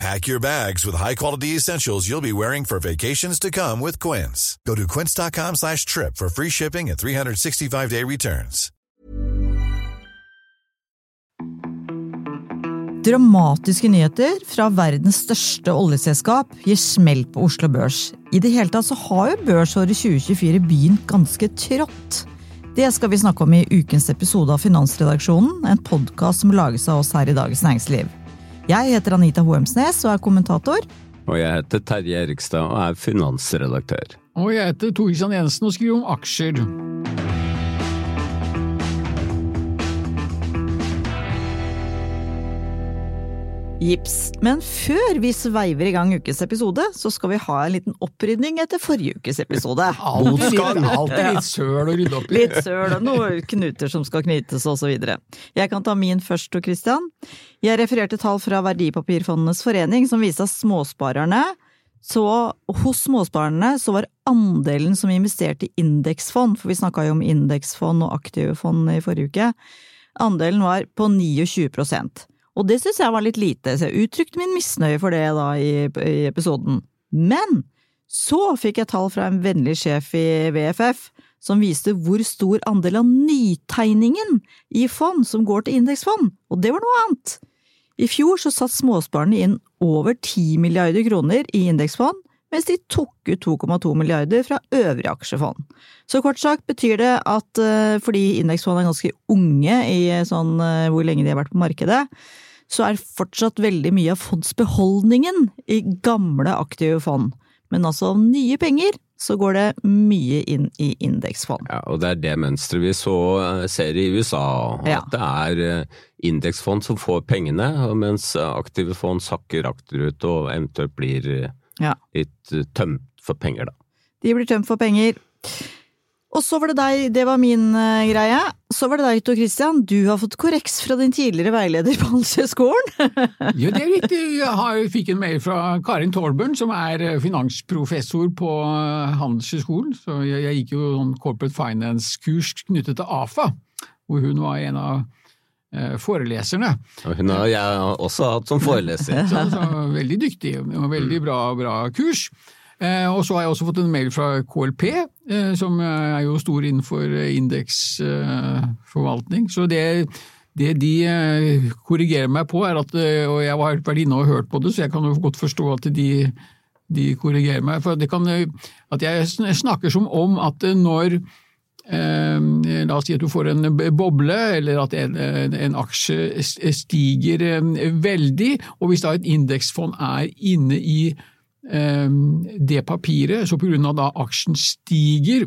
Pack your bags with high-quality essentials you'll be wearing for vacations to come with Quince. Go to quince.com slash trip for free shipping and 365-day returns. Dramatiske nyheter fra verdens største oljeselskap gir smell på Oslo Børs. I det hele tatt så har jo børsåret 2024 begynt ganske trått. Det skal vi snakke om i ukens episode av Finansredaksjonen, en podkast som lages av oss her i Dagens Næringsliv. Jeg heter Anita Hoemsnes og er kommentator. Og jeg heter Terje Erikstad og er finansredaktør. Og jeg heter Tore Kristian Jensen og skriver om aksjer. Gips. Men før vi sveiver i gang ukens episode, så skal vi ha en liten opprydning etter forrige ukes episode. Alltid litt, alltid litt søl å rydde opp i. Litt søl og noen knuter som skal knytes og så videre. Jeg kan ta min først, Tor Christian. Jeg refererte tall fra Verdipapirfondenes forening som viste at småsparerne så hos småsparerne så var andelen som investerte i indeksfond, for vi snakka jo om indeksfond og aktive fond i forrige uke, andelen var på 29 og det synes jeg var litt lite, så jeg uttrykte min misnøye for det da i, i episoden. Men så fikk jeg tall fra en vennlig sjef i VFF som viste hvor stor andel av nytegningen i fond som går til indeksfond, og det var noe annet. I fjor så satt småsparerne inn over 10 milliarder kroner i indeksfond, mens de tok ut 2,2 milliarder fra øvrige aksjefond. Så kort sagt betyr det at fordi indeksfond er ganske unge i sånn hvor lenge de har vært på markedet, så er fortsatt veldig mye av fondsbeholdningen i gamle aktive fond. Men altså av nye penger så går det mye inn i indeksfond. Ja, og det er det mønsteret vi så ser i USA, Ja. at det er indeksfond som får pengene, mens aktive fond sakker akterut og eventuelt blir Ja. litt tømt for penger, da. De blir tømt for penger. Og så var det deg, det var min uh, greie. Så var det deg, Tor Christian. Du har fått korreks fra din tidligere veileder på Handelshøyskolen. Jo, det er riktig. Jeg har, fikk en mail fra Karin Torbjørn, som er eh, finansprofessor på eh, Handelshøyskolen. Så jeg, jeg gikk jo sånn corporate finance-kurs knyttet til AFA, hvor hun var en av eh, foreleserne. Og hun har jeg også hatt som foreleser. Så, så veldig dyktig og veldig bra, bra kurs. Eh, og så har jeg også fått en mail fra KLP, eh, som er jo stor innenfor indeksforvaltning. så det, det de eh, korrigerer meg på, er at eh, Og jeg har vært inne og hørt på det, så jeg kan jo godt forstå at de, de korrigerer meg. For det kan, eh, at jeg snakker som om at eh, når Eh, la oss si at du får en boble, eller at en, en aksje stiger eh, veldig, og hvis da et indeksfond er inne i eh, det papiret, så av da aksjen stiger,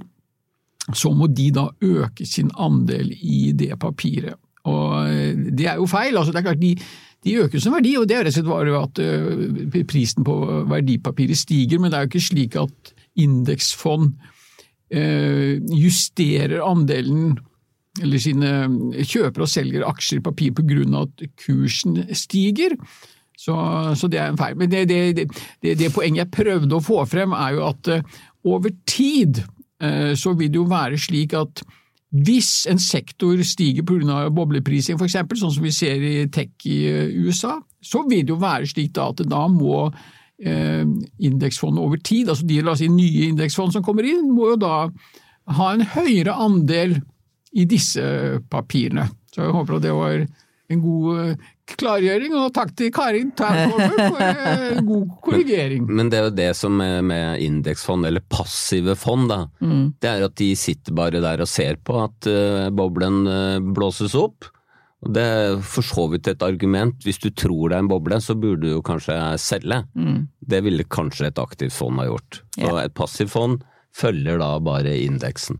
så må de da øke sin andel i det papiret. Og eh, det er jo feil. altså det er klart de, de øker sin verdi, og det er rett og slett at eh, prisen på verdipapiret stiger, men det er jo ikke slik at indeksfond eh, justerer andelen eller sine kjøper og selger aksjer i papir av at kursen stiger. Så, så det er en feil. Men det, det, det, det poenget jeg prøvde å få frem, er jo at eh, over tid eh, så vil det jo være slik at hvis en sektor stiger pga. bobleprising, f.eks., sånn som vi ser i tech i eh, USA, så vil det jo være slik da at da må eh, indeksfond over tid, altså de la oss si, nye indeksfond som kommer inn, må jo da ha en høyere andel i disse papirene. Så jeg håper at det var en god klargjøring, og takk til Karin Tærkolber for eh, god korrigering. Men det er jo det som er med indeksfond, eller passive fond, da. Det er at de sitter bare der og ser på at uh, boblen uh, blåses opp. Og Det er for så vidt et argument. Hvis du tror det er en boble, så burde du jo kanskje selge. Det ville kanskje et aktivt fond ha gjort. Så Ja. et passivt fond følger da bare indeksen.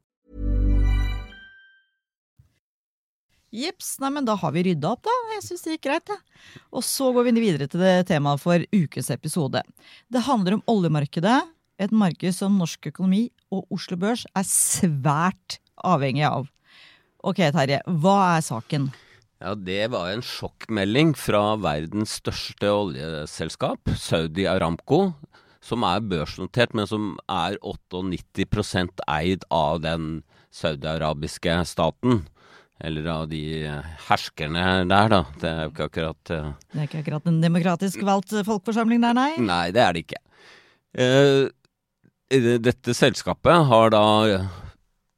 Jips, nei, men da har vi rydda opp, da. Jeg syns det gikk greit, jeg. Og så går vi videre til det temaet for ukens episode. Det handler om oljemarkedet, et marked som norsk økonomi og Oslo Børs er svært avhengig av. Ok, Terje, hva er saken? Ja, Det var en sjokkmelding fra verdens største oljeselskap, Saudi Aramco, som er børsnotert, men som er 98% eid av den saudiarabiske staten. Eller av de herskerne der, da. Det er jo ikke akkurat uh... Det er ikke akkurat en demokratisk valgt folkeforsamling der, nei? Nei, det er det ikke. Uh, dette selskapet har da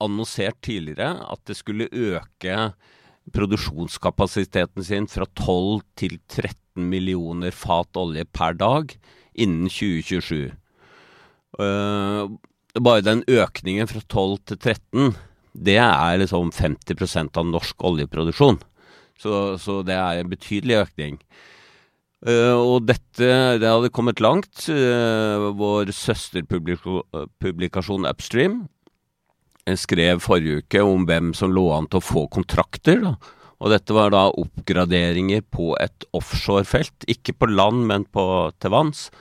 annonsert tidligere at det skulle øke produksjonskapasiteten sin fra 12 til 13 millioner fat olje per dag innen 2027. Uh, bare den økningen fra 12 til 13 det er liksom 50% av norsk oljeproduksjon. Så, så, det er en betydelig økning. Uh, og dette det hadde kommet langt. Uh, vår søsterpublikasjon Upstream skrev forrige uke om hvem som lå an til å få kontrakter. Da. Og dette var da oppgraderinger på et offshorefelt, ikke på land, men på, til vanns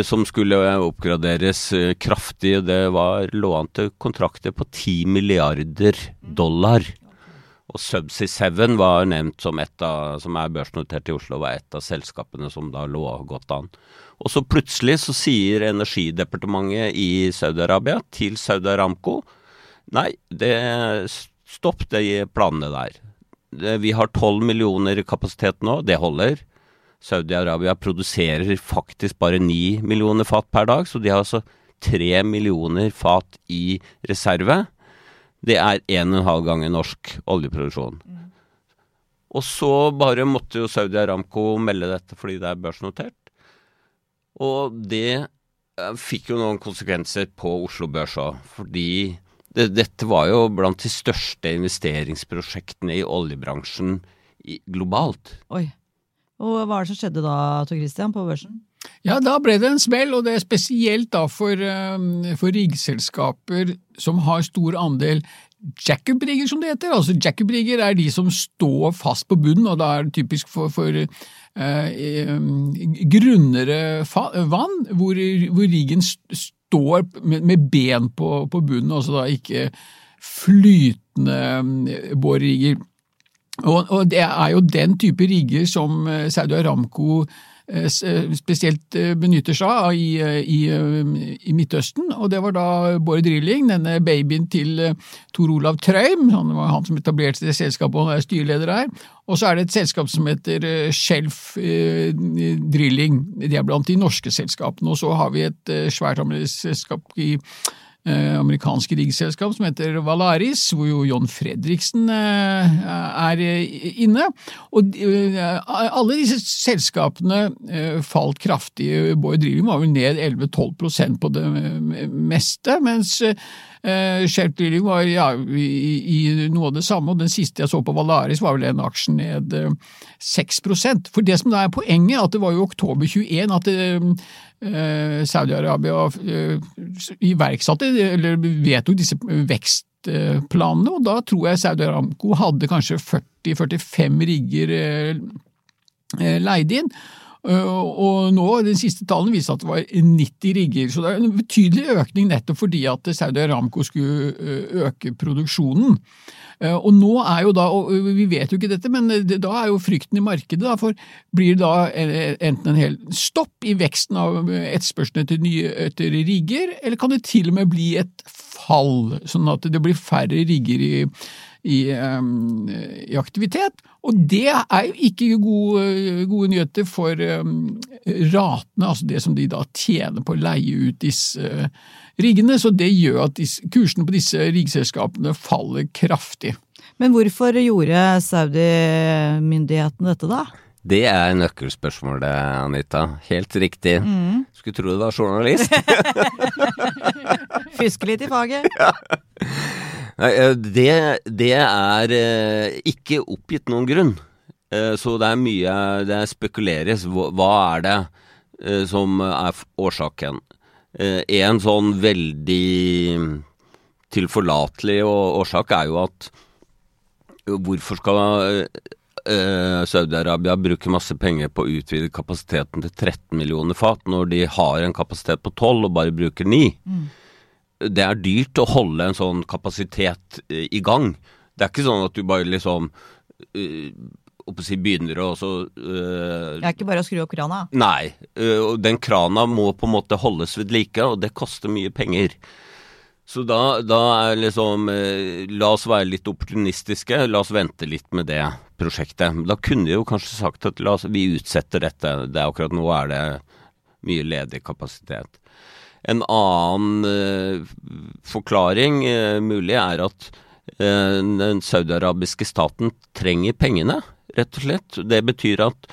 som skulle oppgraderes kraftig. Det var lå an til kontrakter på 10 milliarder dollar. Og Subsea 7 var nevnt som et av, som er børsnotert i Oslo, var et av selskapene som da lå godt an. Og så plutselig så sier energidepartementet i Saudi-Arabia til Saudi Aramco nei, det, stopp de planene der. Vi har 12 millioner i kapasitet nå, det holder. Saudi-Arabia produserer faktisk bare 9 millioner fat per dag, så de har altså 3 millioner fat i reserve. Det er 1,5 ganger norsk oljeproduksjon. Mm. Og så bare måtte jo Saudi Aramco melde dette fordi det er børsnotert. Og det fikk jo noen konsekvenser på Oslo Børs òg, fordi det, dette var jo blant de største investeringsprosjektene i oljebransjen i, globalt. Oi. Og hva er det som skjedde da, Tor Christian, på børsen? Ja, da ble det en smell, og det er spesielt da for, for riggselskaper som har stor andel jackup-rigger, som det heter. Altså Jackup-rigger er de som står fast på bunnen, og da er det typisk for, for eh, grunnere vann, hvor, hvor riggen står med, med ben på, på, bunnen, altså da ikke flytende bårrigger. Og, og, det er jo den type rigger som eh, Saudi Aramco eh, eh, spesielt benytter seg av i, i, i, Midtøsten, og det var da Bård Drilling, denne babyen til Tor Olav Trøim, han var han som etablerte det selskapet og er styreleder her, og så er det et selskap som heter Shelf Drilling, de er blant de norske selskapene, og så har vi et svært selskap i amerikansk riggselskap som heter Valaris, hvor jo John Fredriksen eh, er inne. Og alle disse selskapene falt kraftig. Bård Drilling var vel ned 11-12% på det meste, mens Shell Drilling var ja, i, i, noe av det samme, og den siste jeg så på Valaris var vel en aksje ned uh, 6% For det som da er poenget, at det var jo oktober 21 at Eh, Saudi-Arabia eh, iverksatte, eller vedtok disse vekstplanene, og da tror jeg Saudi Aramco hadde kanskje 40-45 rigger eh, leid inn. Og nå, den siste tallene viser at det var 90 rigger, så det er en betydelig økning nettopp fordi at Saudi Aramco skulle øke produksjonen. Eh, og nå er jo da, og vi vet jo ikke dette, men da er jo frykten i markedet, da, for blir det da eh, enten en hel stopp i veksten av etterspørselen etter nye etter rigger, eller kan det til og med bli et fall, sånn at det blir færre rigger i i, i, aktivitet. Og det er jo ikke gode, gode nyheter for ratene, altså det som de da tjener på å leie ut disse uh, riggene. Så det gjør at kursene på disse riggselskapene faller kraftig. Men hvorfor gjorde Saudi-myndighetene dette, da? Det er nøkkelspørsmålet, Anita. Helt riktig. Mm. Skulle tro du var journalist. Fyske litt i faget. Ja. Eh, det, det, er eh, ikke oppgitt noen grunn. Eh, så det er mye Det spekuleres. Hva er det som er årsaken? En sånn veldig tilforlatelig årsak er jo at hvorfor skal Saudi-Arabia bruker masse penger på å utvide kapasiteten til 13 millioner fat, når de har en kapasitet på 12 og bare bruker 9? Mm det er dyrt å holde en sånn kapasitet eh, i gang. Det er ikke sånn at du bare liksom uh, si begynner å så øh, Det er ikke bare å skru opp krana? Nei. Øh, den krana må på en måte holdes ved like, og det koster mye penger. Så da, da er liksom La oss være litt opportunistiske. La oss vente litt med det prosjektet. Da kunne de jo kanskje sagt at oss, vi utsetter dette. Det er akkurat nå er det mye ledig kapasitet. En annen uh, forklaring uh, mulig er at uh, den saudiarabiske staten trenger pengene, rett og slett. Det betyr at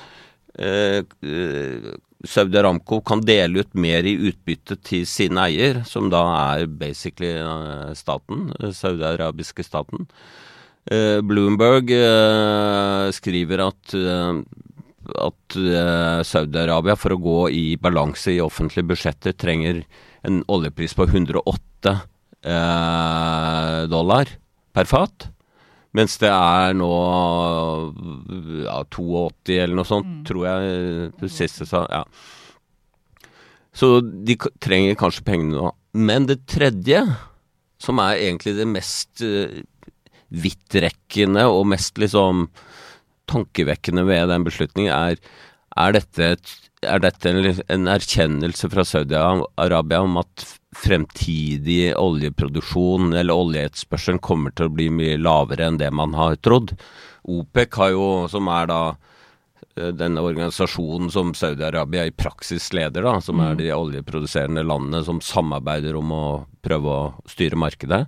Saudi Aramco kan dele ut mer i utbytte til sin eier, som da er basically staten, saudiarabiske staten. Bloomberg skriver at at Saudi-Arabia for å gå i balanse i offentlige budsjetter trenger en oljepris på 108 uh, eh, dollar per fat. Mens det er nå ja, 82 eller noe sånt, mm. tror jeg siste sa. Ja. Så de trenger kanskje pengene nå. Men det tredje, som er egentlig det mest uh, vidtrekkende og mest liksom tankevekkende ved den beslutningen, er er dette, er dette en, en, erkjennelse fra Saudi-Arabia om at fremtidig oljeproduksjon eller oljeetterspørsel kommer til å bli mye lavere enn det man har trodd? OPEC har jo, som er da eh, denne organisasjonen som Saudi-Arabia i praksis leder, da, som er mm. de oljeproduserende landene som samarbeider om å prøve å styre markedet.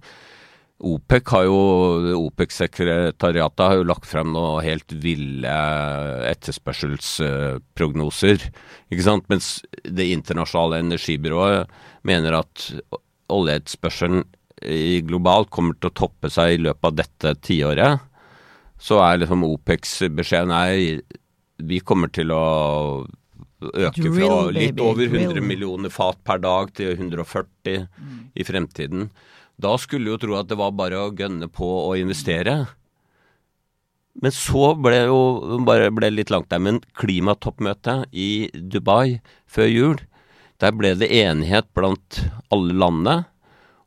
OPEC har jo, OPEC-sekretariatet har jo lagt frem noe helt ville etterspørselsprognoser. ikke sant? Mens Det internasjonale energibyrået mener at oljeetterspørselen globalt kommer til å toppe seg i løpet av dette tiåret. Så er liksom OPECs beskjed nei, vi kommer til å øke fra litt over 100 millioner fat per dag til 140 mm. i fremtiden. Da skulle jo tro at det var bare å gønne på å investere. Men så ble jo bare ble litt langt der. Men klimatoppmøtet i Dubai før jul, der ble det enighet blant alle landene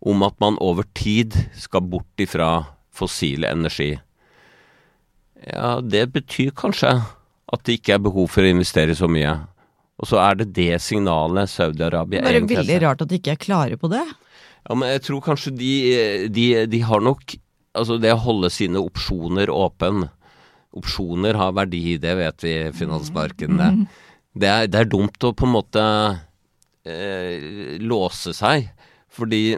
om at man over tid skal bort ifra fossil energi. Ja, det betyr kanskje at det ikke er behov for å investere så mye. Og så er det det signalet Saudi-Arabia egentlig Det er veldig rart at de ikke er klare på det. Ja, men jeg tror kanskje de, de, de har nok Altså, det å holde sine opsjoner åpen Opsjoner har verdi, det vet vi i finansmarkedene. Mm. Det, er, det, er, dumt å på en måte eh, låse seg, fordi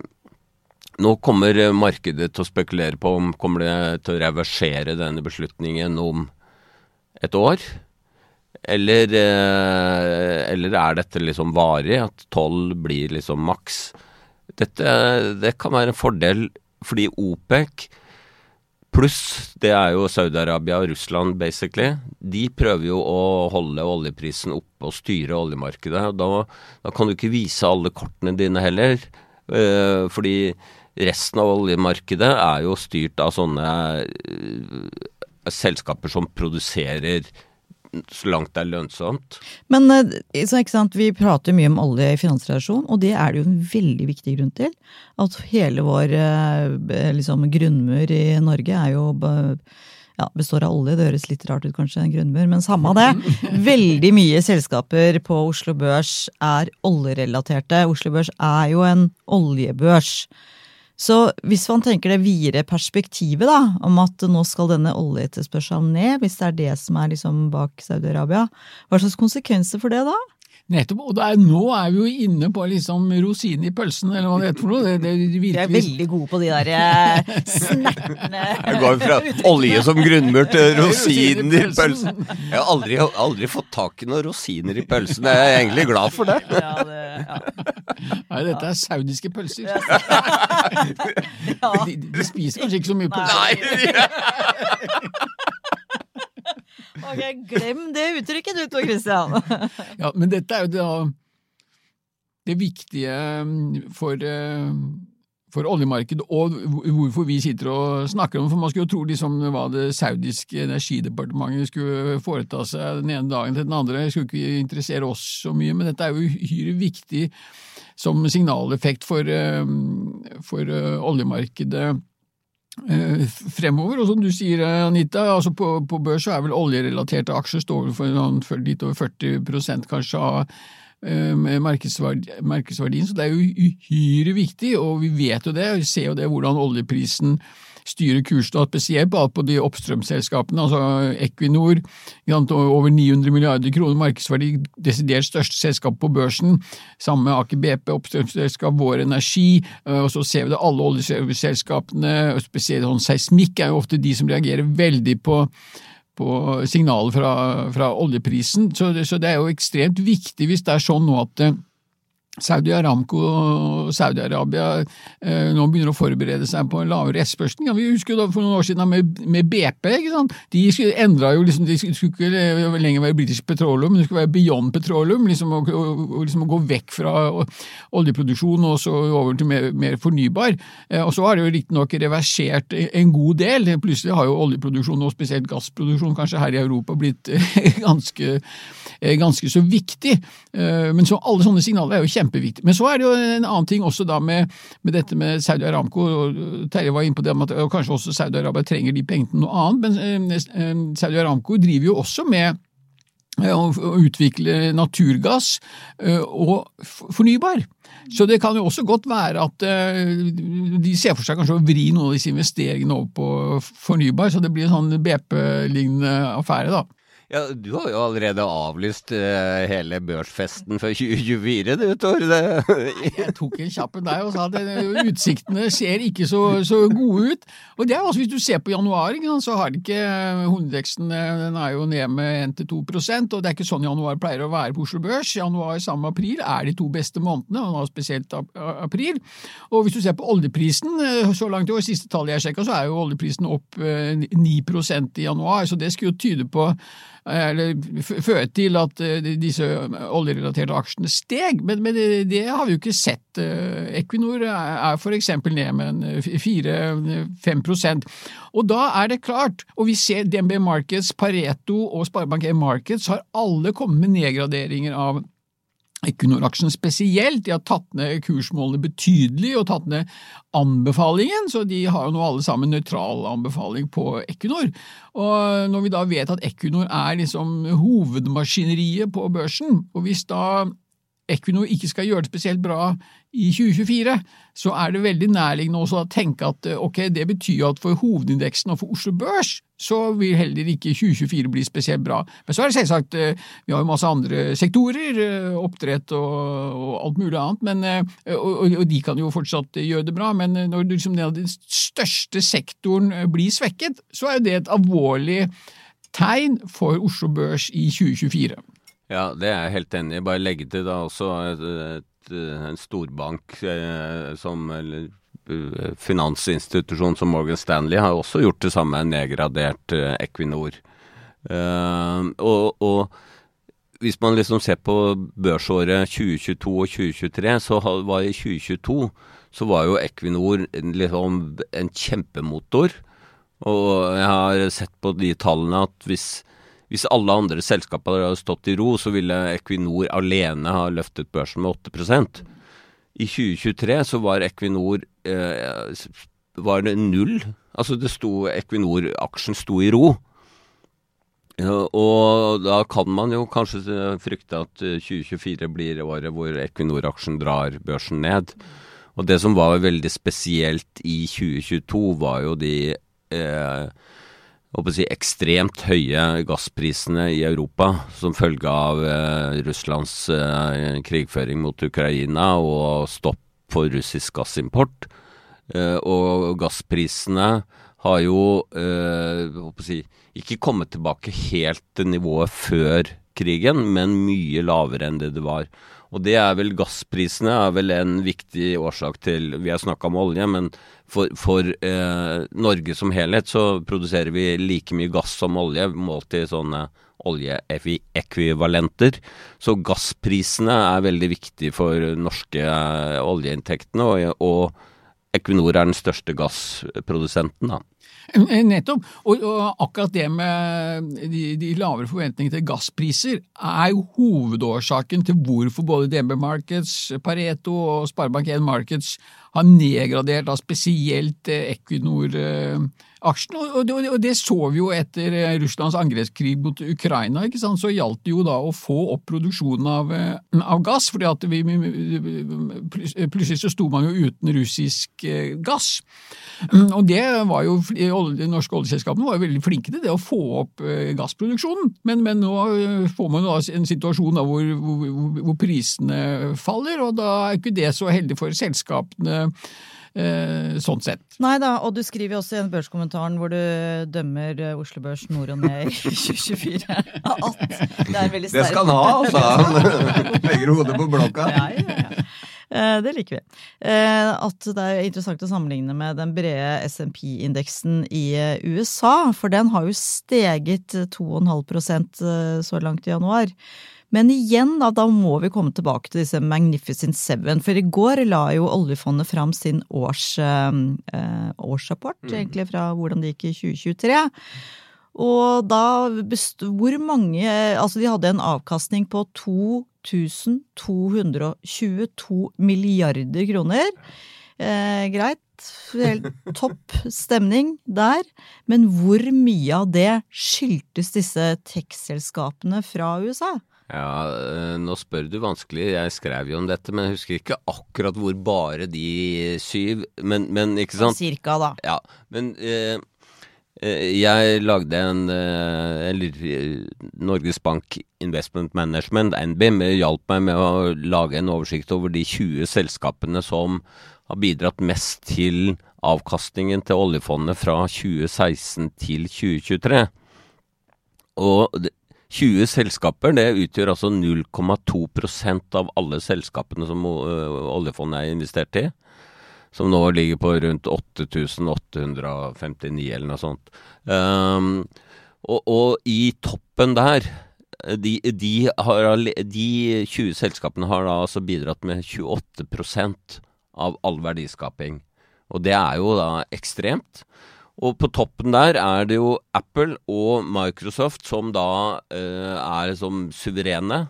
nå kommer markedet til å spekulere på om kommer det til å reversere denne beslutningen om et år. Eller, eh, eller er dette liksom varig, at tolv blir liksom maks? Dette det kan være en fordel fordi OPEC pluss det er jo Saudi-Arabia og Russland, basically. De prøver jo å holde oljeprisen oppe og styre oljemarkedet. og Da, da kan du ikke vise alle kortene dine heller. Eh, fordi resten av oljemarkedet er jo styrt av sånne eh, selskaper som produserer så langt det er lønnsomt. Men eh, så, ikke sant, vi prater mye om olje i finansrelasjon, og det er det jo en veldig viktig grunn til. At hele vår eh, liksom, grunnmur i Norge er jo ja, består av olje. Det høres litt rart ut, kanskje, en grunnmur, men samme det. Veldig mye selskaper på Oslo Børs er oljerelaterte. Oslo Børs er jo en oljebørs. Så hvis man tenker det videre perspektivet, da, om at nå skal denne oljeetterspørselen ned, hvis det er det som er liksom bak Saudi-Arabia, hva slags konsekvenser for det da? Nettopp, og er, nå er vi jo inne på liksom rosinen i pølsen, eller hva det heter for noe. Det, det, Vi er veldig gode på de der eh, snertne Jeg går fra olje som grunnmur til rosinen i pølsen. Jeg har aldri, aldri, fått tak i noen rosiner i pølsen, jeg er egentlig glad for det. Ja, det ja. Nei, dette er saudiske pølser. De, de, spiser kanskje ikke så mye pølser. Nei. Ok, Glem det uttrykket du, Tor Christian. ja, men dette er jo det, det viktige um, for, uh, for oljemarkedet, og hvorfor vi sitter og snakker om det. For man skulle jo tro liksom hva det saudiske energidepartementet skulle foreta seg den ene dagen til den andre. Det skulle ikke interessere oss så mye, men dette er jo uhyre viktig som signaleffekt for, um, for uh, oljemarkedet fremover. Og som du sier, Anita, altså på, på børs så er vel oljerelaterte aksjer står for litt over 40% kanskje av eh, markedsverdien, så det er jo uhyre viktig, og vi vet jo det, vi ser jo det hvordan oljeprisen styrer kursen, og spesielt på de oppstrømsselskapene, altså Equinor, over 900 milliarder kroner markedsverdi, desidert største selskap på børsen, sammen med Aker BP, oppstrømsselskap, Vår Energi, eh, og så ser vi det alle oljeselskapene, spesielt sånn seismikk er jo ofte de som reagerer veldig på på signaler fra, fra oljeprisen, så det, så det, er jo ekstremt viktig hvis det er sånn nå at Saudi Aramco og Saudi-Arabia eh, nå begynner å forberede seg på en lavere etterspørsel. Ja, vi husker jo for noen år siden med, med BP. ikke sant? De endra jo liksom, De skulle ikke lenger være British Petroleum, men det skulle være Beyond Petroleum. liksom Å, liksom gå vekk fra oljeproduksjon og så over til mer, mer fornybar. Eh, og så har det jo riktignok reversert en god del. Plutselig har jo oljeproduksjon, og spesielt gassproduksjon kanskje her i Europa, blitt ganske, ganske så viktig. Eh, men så alle sånne signaler er jo kjempe kjempeviktig. Men så er det jo en annen ting også da med, med dette med Saudi Aramco. og Terje var inne på det at kanskje også Saudi-Arabia trenger de pengene til noe annet. Men eh, eh, Saudi Aramco driver jo også med eh, å utvikle naturgass og fornybar. Så det kan jo også godt være at de ser for seg kanskje å vri noen av disse investeringene over på fornybar, så det blir en sånn BP-lignende affære, da. Ja, Du har jo allerede avlyst uh, hele børsfesten for 2024, du Tor. jeg tok en kjapp en der og sa at uh, utsiktene ser ikke så, så, gode ut. Og det er altså Hvis du ser på januar, så har det ikke eh, hovedveksten den er jo ned med 1-2 og det er ikke sånn januar pleier å være på Oslo Børs. Januar sammen med april er de to beste månedene, og nå spesielt april. Og hvis du ser på oljeprisen, så langt i år, siste tallet jeg sjekka, så er jo oljeprisen opp 9% i januar, så det skulle jo tyde på eller føde til at eh, disse oljerelaterte aksjene steg, men, men det, det, har vi jo ikke sett. Eh, Equinor er for eksempel ned med 4-5 Og da er det klart, og vi ser DNB Markets, Pareto og Sparebank E Markets har alle kommet med nedgraderinger av Equinor-aksjen spesielt. De har tatt ned kursmålene betydelig og tatt ned anbefalingen, så de har jo nå alle sammen nøytral anbefaling på Equinor. Og når vi da vet at Equinor er liksom hovedmaskineriet på børsen, og hvis da Equinor ikke skal gjøre det spesielt bra i 2024, så er det veldig nærliggende også å tenke at eh, ok, det betyr at for hovedindeksen og for Oslo Børs så vil heller ikke 2024 bli spesielt bra. Men så er det selvsagt, eh, vi har jo masse andre sektorer, eh, oppdrett og, og alt mulig annet, men, og, og, de kan jo fortsatt gjøre det bra, men når liksom den største sektoren blir svekket, så er det et alvorlig tegn for Oslo Børs i 2024. Ja, det er jeg helt enig i. Bare legge til da også et, et, en storbank eh, som eller, eh, finansinstitusjon som Morgan Stanley har også gjort det samme, nedgradert eh, Equinor. Uh, og, og, hvis man liksom ser på børsåret 2022 og 2023, så var i 2022 så var jo Equinor liksom en kjempemotor. Og jeg har sett på de tallene at hvis hvis alle andre selskaper hadde stått i ro, så ville Equinor alene ha løftet børsen med 8% I 2023 så var Equinor eh, var det null. Altså det sto Equinor-aksjen sto i ro. og da kan man jo kanskje frykte at 2024 blir året hvor Equinor-aksjen drar børsen ned. Og det som var veldig spesielt i 2022, var jo de eh, si, ekstremt høye gassprisene i Europa som følge av eh, Russlands eh, krigføring mot Ukraina og stopp for russisk gassimport. Eh, og gassprisene har jo eh, si, ikke kommet tilbake helt til nivået før krigen, men mye lavere enn det det var. Og det er vel gassprisene er vel en viktig årsak til Vi har snakka om olje, men for, for eh, Norge som helhet så produserer vi like mye gass som olje, målt i sånne oljeekvivalenter. Så gassprisene er veldig viktig for norske eh, oljeinntektene, og, og Equinor er den største gassprodusenten. da. Eh, nettopp. Og, og, akkurat det med de, de lavere forventningene til gasspriser er jo hovedårsaken til hvorfor både DNB Markets, Pareto og Sparebank1 Markets har nedgradert da spesielt eh, Equinor-aksjen. Og, og, og, det så vi jo etter eh, Russlands angrepskrig mot Ukraina. ikke sant? Så gjaldt det jo da å få opp produksjonen av, av gass, fordi at vi, plutselig så sto man jo uten russisk gass. Mm, og det var jo De norske oljeselskapene var jo veldig flinke til det å få opp eh, gassproduksjonen, men, men nå eh, får man jo en situasjon hvor, hvor, hvor, prisene faller, og da er ikke det så heldig for selskapene. Eh, sånn sett. Nei da, og du skriver jo også i en børskommentaren hvor du dømmer Oslo Børs nord og ned i 2024 at det er veldig sterkt. Det skal han ha, altså! Han legger hodet på blokka. Ja, ja, ja. Eh, det liker vi. Eh, at det er interessant å sammenligne med den brede SMP-indeksen i eh, USA, for den har jo steget 2,5% så langt i januar. Men igjen, da, da, må vi komme tilbake til disse Magnificent Seven. For i går la jo oljefondet fram sin års, eh, årsrapport, mm. egentlig fra hvordan det gikk i 2023. Og da Hvor mange Altså, de hadde en avkastning på 2222 milliarder kroner. Eh, greit. Helt topp stemning der. Men hvor mye av det skyldtes disse tech-selskapene fra USA? Ja, eh, nå spør du vanskelig. Jeg skrev jo om dette, men jeg husker ikke akkurat hvor bare de syv Men, men ikke sant? Cirka, da. Ja, men Eh, jeg lagde en eh, eller Norges Bank Investment Management, NBIM, hjalp meg med å lage en oversikt over de 20 selskapene som har bidratt mest til avkastningen til oljefondet fra 2016 til 2023. Og 20 selskaper det utgjør altså 0,2% av alle selskapene som eh, oljefondet er investert i som nå ligger på rundt 8859 eller noe sånt. Um, og, og, i toppen der de, de, har, de, 20 selskapene har da altså bidratt med 28% av all verdiskaping. Og det er jo da ekstremt. Og på toppen der er det jo Apple og Microsoft som da uh, er som suverene.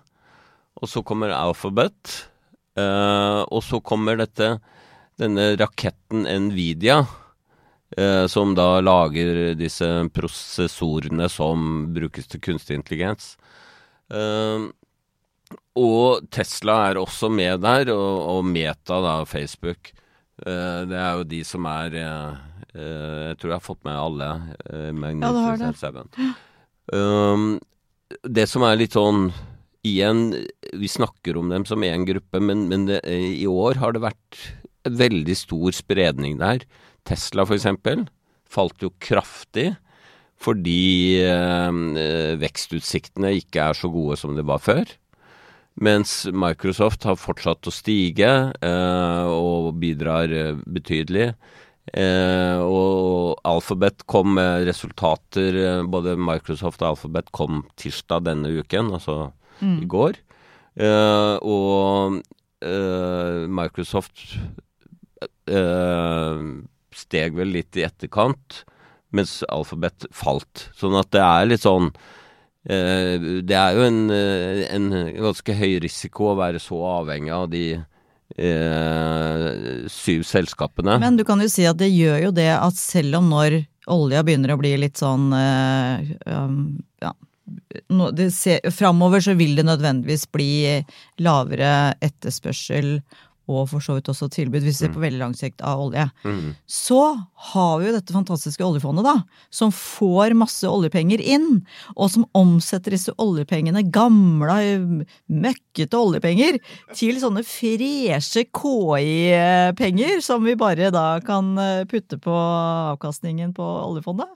Og så kommer Alphabet. Uh, og så kommer dette denne raketten Nvidia, eh, som da lager disse prosessorene som brukes til kunstig intelligens. Eh, og Tesla er også med der, og, og Meta, da, Facebook. Eh, det er jo de som er eh, eh, Jeg tror jeg har fått med alle. Uh, Ja, du har det. Um, det som er litt sånn Igjen, vi snakker om dem som én gruppe, men, men det, i år har det vært veldig stor spredning der. Tesla, for eksempel, falt jo kraftig fordi eh, vekstutsiktene ikke er så gode som det var før. Mens Microsoft har fortsatt å stige eh, og bidrar eh, betydelig. Eh, og Alphabet kom med resultater, eh, både Microsoft og Alphabet kom tirsdag denne uken, altså i går. Eh, og eh, Microsoft steg vel litt i etterkant, mens Alphabet falt. Sånn at det er litt sånn eh, Det er jo en, eh, en ganske høy risiko å være så avhengig av de eh, syv selskapene. Men du kan jo si at det gjør jo det at selv om når olja begynner å bli litt sånn eh, um, ja, no, Framover så vil det nødvendigvis bli lavere etterspørsel og for så vidt også tilbud, hvis vi ser på veldig lang sikt, av olje. Mm. Så har vi jo dette fantastiske oljefondet, da, som får masse oljepenger inn, og som omsetter disse oljepengene, gamle, møkkete oljepenger, til sånne freshe KI-penger, som vi bare da kan eh, putte på avkastningen på oljefondet.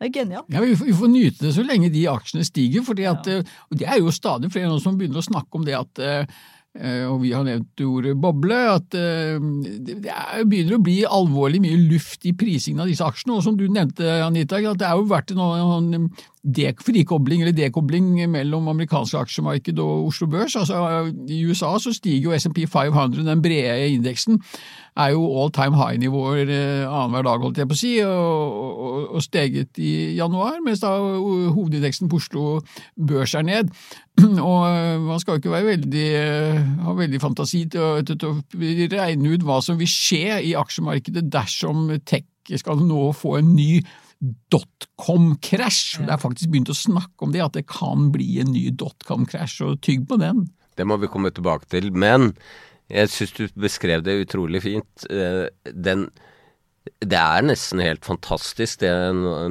Det er genialt. Ja, vi får, nyte det så lenge de aksjene stiger, for at, eh, det er jo stadig flere nå som begynner å snakke om det at eh, og vi har nevnt ordet boble, at eh, det er, begynner å bli alvorlig mye luft i prisingen av disse aksjene. Og som du nevnte, Anita, at det er jo vært en, en de- frikobling eller dekobling mellom amerikanske aksjemarked og Oslo Børs. Altså, I USA så stiger jo SMP 500, den brede indeksen, er jo all time high-nivåer eh, annenhver dag, holdt jeg på å si, og, og, og steget i januar, mens da hovedindeksen på Oslo Børs er ned. Og eh, man skal jo ikke være veldig, eh, ha veldig fantasi til å, til å regne ut hva som vil skje i aksjemarkedet dersom tech skal nå få en ny dotcom-krasj. Det er faktisk begynt å snakke om det, at det kan bli en ny dotcom-krasj, og tygg på den. Det må vi komme tilbake til. Men jeg syns du beskrev det utrolig fint. Eh, Den Det er nesten helt fantastisk det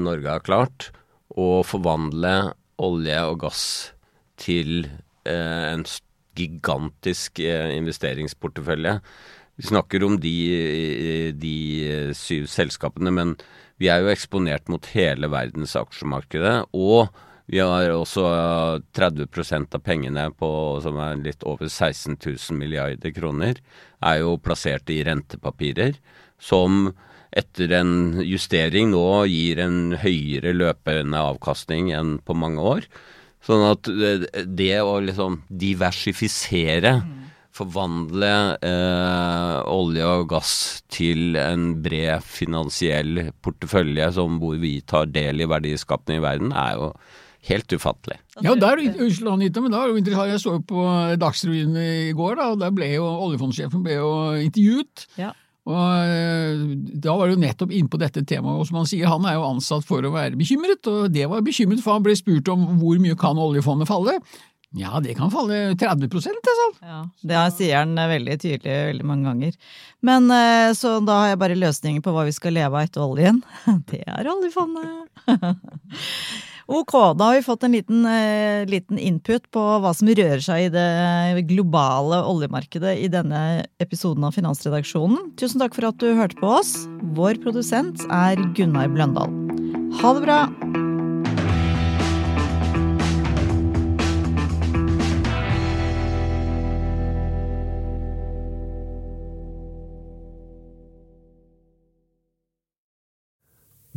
Norge har klart. Å forvandle olje og gass til eh, en gigantisk eh, investeringsportefølje. Vi snakker om de, de syv selskapene, men vi er jo eksponert mot hele verdens aksjemarkedet. Og vi har også 30% av pengene, på, som er litt over 16 000 milliarder kroner, er jo plassert i rentepapirer, som etter en justering nå gir en høyere løpende avkastning enn på mange år. Sånn at det, det å liksom diversifisere, forvandle eh, olje og gass til en bred finansiell portefølje som hvor vi tar del i verdiskapene i verden, er jo helt ufattelig. Ja, der, unnskyld Anita, men da er det jo interessant. Jeg så jo på Dagsrevyen i går, da, og der ble jo oljefondsjefen ble jo intervjuet. Ja. Og eh, Da var det jo nettopp inn på dette temaet, og som han sier, han er jo ansatt for å være bekymret, og det var bekymret, for han ble spurt om hvor mye kan oljefondet falle. Ja, det kan falle 30 det, sa. Ja, det sier han eh, veldig tydelig veldig mange ganger. Men eh, så da har jeg bare løsninger på hva vi skal leve av etter oljen. Det er oljefondet! Ok, da har vi fått en liten, eh, liten input på hva som rører seg i det globale oljemarkedet i denne episoden av Finansredaksjonen. Tusen takk for at du hørte på oss. Vår produsent er Gunnar Bløndal. Ha det bra!